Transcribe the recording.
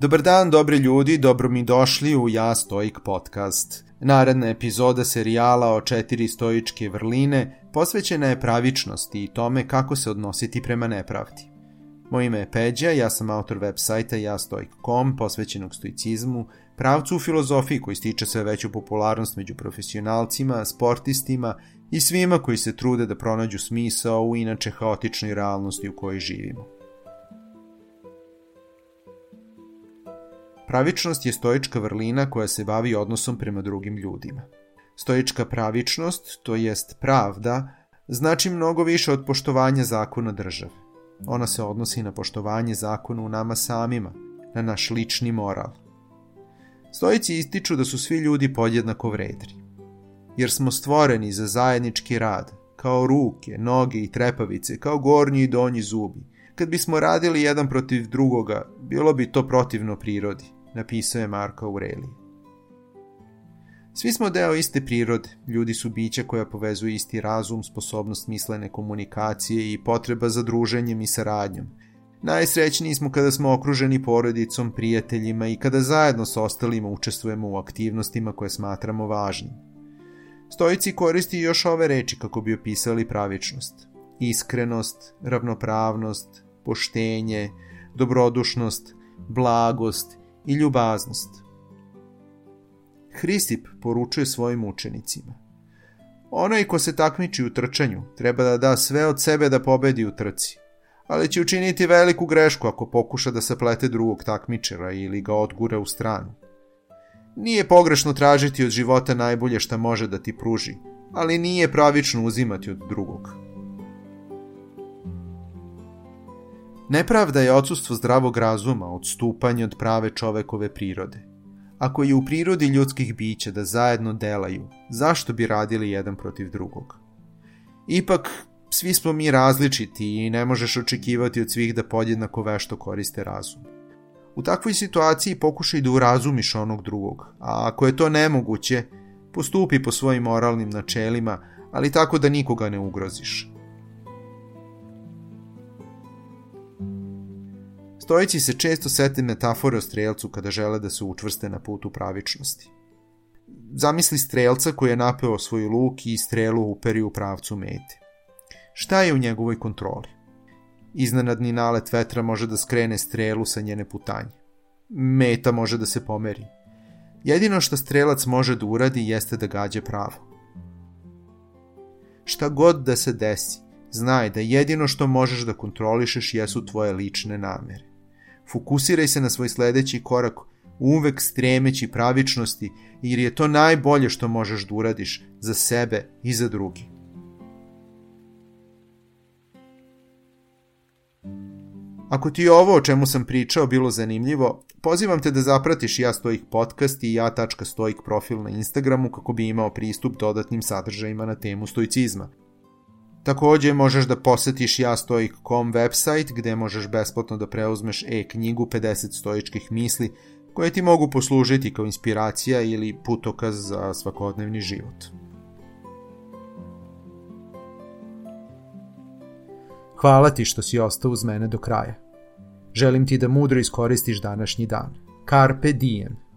Dobar dan, dobri ljudi, dobro mi došli u Ja Stoik podcast. Naredna epizoda serijala o četiri stoičke vrline posvećena je pravičnosti i tome kako se odnositi prema nepravdi. Moje ime je Peđa, ja sam autor web sajta jastoik.com posvećenog stoicizmu, pravcu u filozofiji koji stiče sve veću popularnost među profesionalcima, sportistima i svima koji se trude da pronađu smisao u inače haotičnoj realnosti u kojoj živimo. Pravičnost je stoička vrlina koja se bavi odnosom prema drugim ljudima. Stoička pravičnost, to jest pravda, znači mnogo više od poštovanja zakona države. Ona se odnosi na poštovanje zakona u nama samima, na naš lični moral. Stoici ističu da su svi ljudi podjednako vredni. Jer smo stvoreni za zajednički rad, kao ruke, noge i trepavice, kao gornji i donji zubi. Kad bismo radili jedan protiv drugoga, bilo bi to protivno prirodi napisao je Marko Aurelije. Svi smo deo iste prirode, ljudi su bića koja povezuju isti razum, sposobnost mislene komunikacije i potreba za druženjem i saradnjom. Najsrećniji smo kada smo okruženi porodicom, prijateljima i kada zajedno sa ostalima učestvujemo u aktivnostima koje smatramo važnim. Stojici koristi još ove reči kako bi opisali pravičnost. Iskrenost, ravnopravnost, poštenje, dobrodušnost, blagost i ljubaznost. Hrisip poručuje svojim učenicima. Onaj ko se takmiči u trčanju treba da da sve od sebe da pobedi u trci, ali će učiniti veliku grešku ako pokuša da saplete drugog takmičara ili ga odgura u stranu. Nije pogrešno tražiti od života najbolje šta može da ti pruži, ali nije pravično uzimati od drugog. Nepravda je odsustvo zdravog razuma, odstupanje od prave čovekove prirode. Ako je u prirodi ljudskih bića da zajedno delaju, zašto bi radili jedan protiv drugog? Ipak, svi smo mi različiti i ne možeš očekivati od svih da podjednako vešto koriste razum. U takvoj situaciji pokušaj da urazumiš onog drugog, a ako je to nemoguće, postupi po svojim moralnim načelima, ali tako da nikoga ne ugroziš. Stojići se često sete metafore o strelcu kada žele da se učvrste na putu pravičnosti. Zamisli strelca koji je napeo svoj luk i strelu uperi u pravcu mete. Šta je u njegovoj kontroli? Iznenadni nalet vetra može da skrene strelu sa njene putanje. Meta može da se pomeri. Jedino što strelac može da uradi jeste da gađe pravo. Šta god da se desi, znaj da jedino što možeš da kontrolišeš jesu tvoje lične namere. Fokusiraj se na svoj sledeći korak, uvek stremeći pravičnosti, jer je to najbolje što možeš da uradiš za sebe i za drugi. Ako ti je ovo o čemu sam pričao bilo zanimljivo, pozivam te da zapratiš Ja Stojik podcast i ja.stojik profil na Instagramu kako bi imao pristup dodatnim sadržajima na temu stoicizma – Takođe možeš da posetiš jastoik.com website gde možeš besplatno da preuzmeš e-knjigu 50 stoičkih misli koje ti mogu poslužiti kao inspiracija ili putokaz za svakodnevni život. Hvala ti što si ostao uz mene do kraja. Želim ti da mudro iskoristiš današnji dan. Carpe diem –